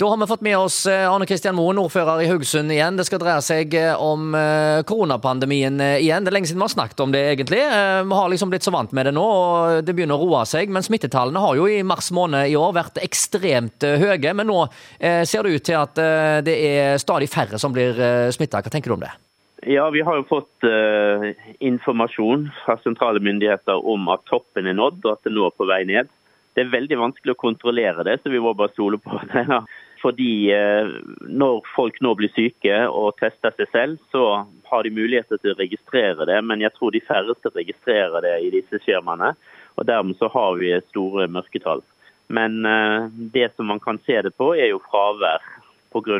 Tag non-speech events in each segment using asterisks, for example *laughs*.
Da har vi fått med oss eh, Arne Kristian Moen, ordfører i Haugesund igjen. Det skal dreie seg eh, om eh, koronapandemien igjen. Det er lenge siden vi har snakket om det, egentlig. Vi har liksom blitt så vant med det nå, og det begynner å roe seg. Men smittetallene har jo i mars måned i år vært ekstremt høye. Men nå ser det ut til at det er stadig færre som blir smitta. Hva tenker du om det? Ja, Vi har jo fått uh, informasjon fra sentrale myndigheter om at toppen er nådd, og at det nå er på vei ned. Det er veldig vanskelig å kontrollere det, så vi må bare stole på *laughs* det. Fordi eh, når folk nå blir syke og tester seg selv, så har de muligheter til å registrere det. Men jeg tror de færreste registrerer det i disse skjemaene. Og dermed så har vi store mørketall. Men eh, det som man kan se det på, er jo fravær pga.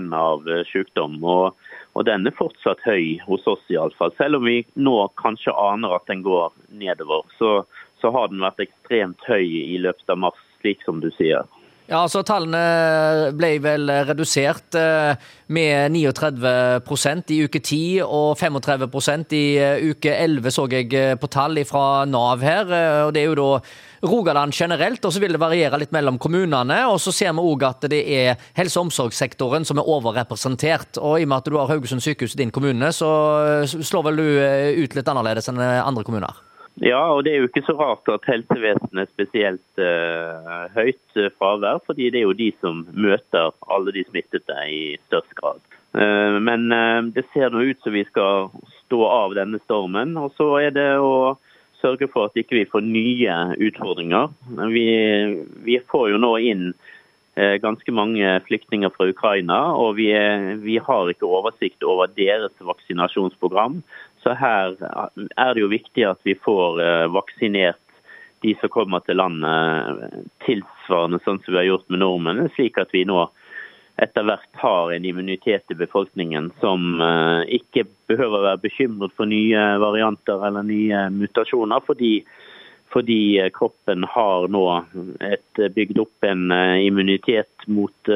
Eh, sykdom. Og, og den er fortsatt høy hos oss iallfall. Selv om vi nå kanskje aner at den går nedover, så, så har den vært ekstremt høy i løpet av mars, slik som du sier. Ja, altså Tallene ble vel redusert eh, med 39% i uke 10 og 35% i eh, uke 11, så jeg eh, på tall fra Nav her. og Det er jo da Rogaland generelt, og så vil det variere litt mellom kommunene. og Så ser vi òg at det er helse- og omsorgssektoren som er overrepresentert. og I og med at du har Haugesund sykehus i din kommune, så slår vel du ut litt annerledes enn andre kommuner? Ja, og det er jo ikke så rart at helsevesenet er spesielt uh, høyt eh, fravær, fordi det er jo de som møter alle de smittede i størst grad. Uh, men uh, det ser nå ut som vi skal stå av denne stormen. Og så er det å sørge for at ikke vi ikke får nye utfordringer. Vi, vi får jo nå inn ganske mange flyktninger fra Ukraina, og vi, vi, har ikke oversikt over deres vaksinasjonsprogram. Så her er det jo viktig at vi får eh, vaksinert de som kommer til landet tilsvarende sånn som vi har gjort med nordmennene, slik at vi nå etter hvert har en immunitet i befolkningen som eh, ikke behøver å være bekymret for nye varianter eller nye mutasjoner, fordi, fordi kroppen har nå et, bygd opp en eh, immunitet mot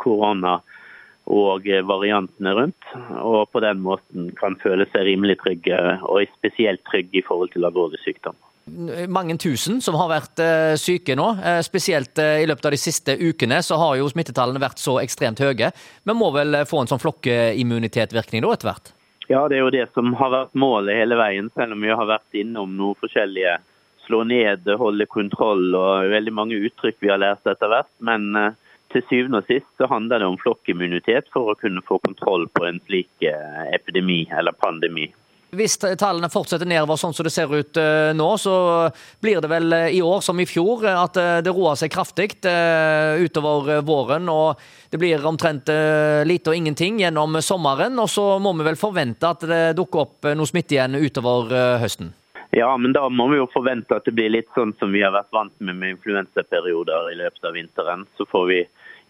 korona og variantene rundt. Og på den måten kan føle seg rimelig trygge, og spesielt trygge i forhold til alvorlig sykdom. Mange tusen som har vært eh, syke nå. Eh, spesielt eh, i løpet av de siste ukene så har jo smittetallene vært så ekstremt høye. Vi må vel få en sånn flokkimmunitetvirkning da etter hvert? Ja, det er jo det som har vært målet hele veien, selv om vi har vært innom noen forskjellige slå ned, holde kontroll og veldig mange uttrykk vi har lært etter hvert. Men til syvende og sist så handler det om flokkimmunitet for å kunne få kontroll på en slik eh, epidemi eller pandemi. Hvis tallene fortsetter nedover sånn som det ser ut eh, nå, så blir det vel eh, i år som i fjor at det roer seg kraftig utover våren. Og det blir omtrent lite og ingenting gjennom sommeren. Og så må vi vel forvente at det dukker opp noe smitte igjen utover høsten. Ja, men da må vi jo forvente at det blir litt sånn som vi har vært vant med med influensaperioder i løpet av vinteren. Så får vi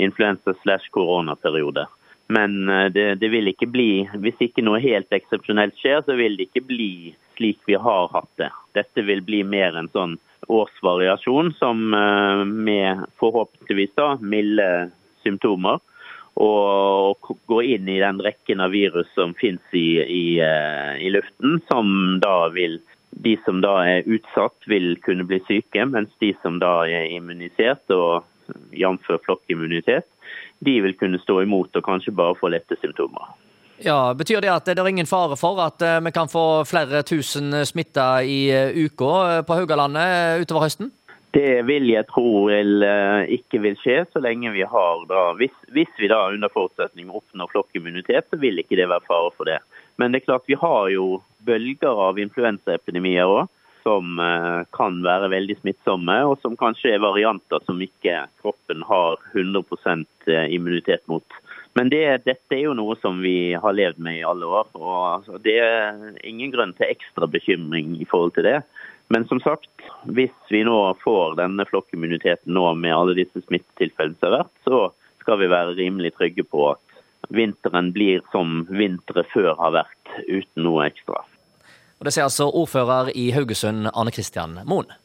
influensa slash koronaperiode. Men eh, det, det, vil ikke bli, hvis ikke noe helt eksepsjonelt skjer, så vil det ikke bli slik vi har hatt det. Dette vil bli mer en sånn årsvariasjon som eh, med forhåpentligvis da milde symptomer. Og gå inn i den rekken av virus som finnes i, i, eh, i luften, som da vil de som da er utsatt, vil kunne bli syke, mens de som da er immunisert, og jf. flokkimmunitet, de vil kunne stå imot og kanskje bare få lette symptomer. Ja, Betyr det at det er ingen fare for at eh, vi kan få flere tusen smitta i eh, uka eh, på Haugalandet utover høsten? Det vil jeg tro vil, ikke vil skje, så lenge vi har da hvis, hvis, vi da under forutsetning oppnår flokkimmunitet, så vil ikke det være fare for det. Men det er klart vi har jo bølger av influensaepidemier òg, som eh, kan være veldig smittsomme, og som kanskje er varianter som ikke kroppen har 100 eh, immunitet mot. Men det, dette er jo noe som vi har levd med i alle år. og altså, Det er ingen grunn til ekstra bekymring i forhold til det. Men som sagt, hvis vi nå får denne flokkimmuniteten nå med alle disse smittetilfellene som har vært, så skal vi være rimelig trygge på at vinteren blir som vintre før har vært, uten noe ekstra. Og Det sier altså ordfører i Haugesund, Arne Kristian Moen.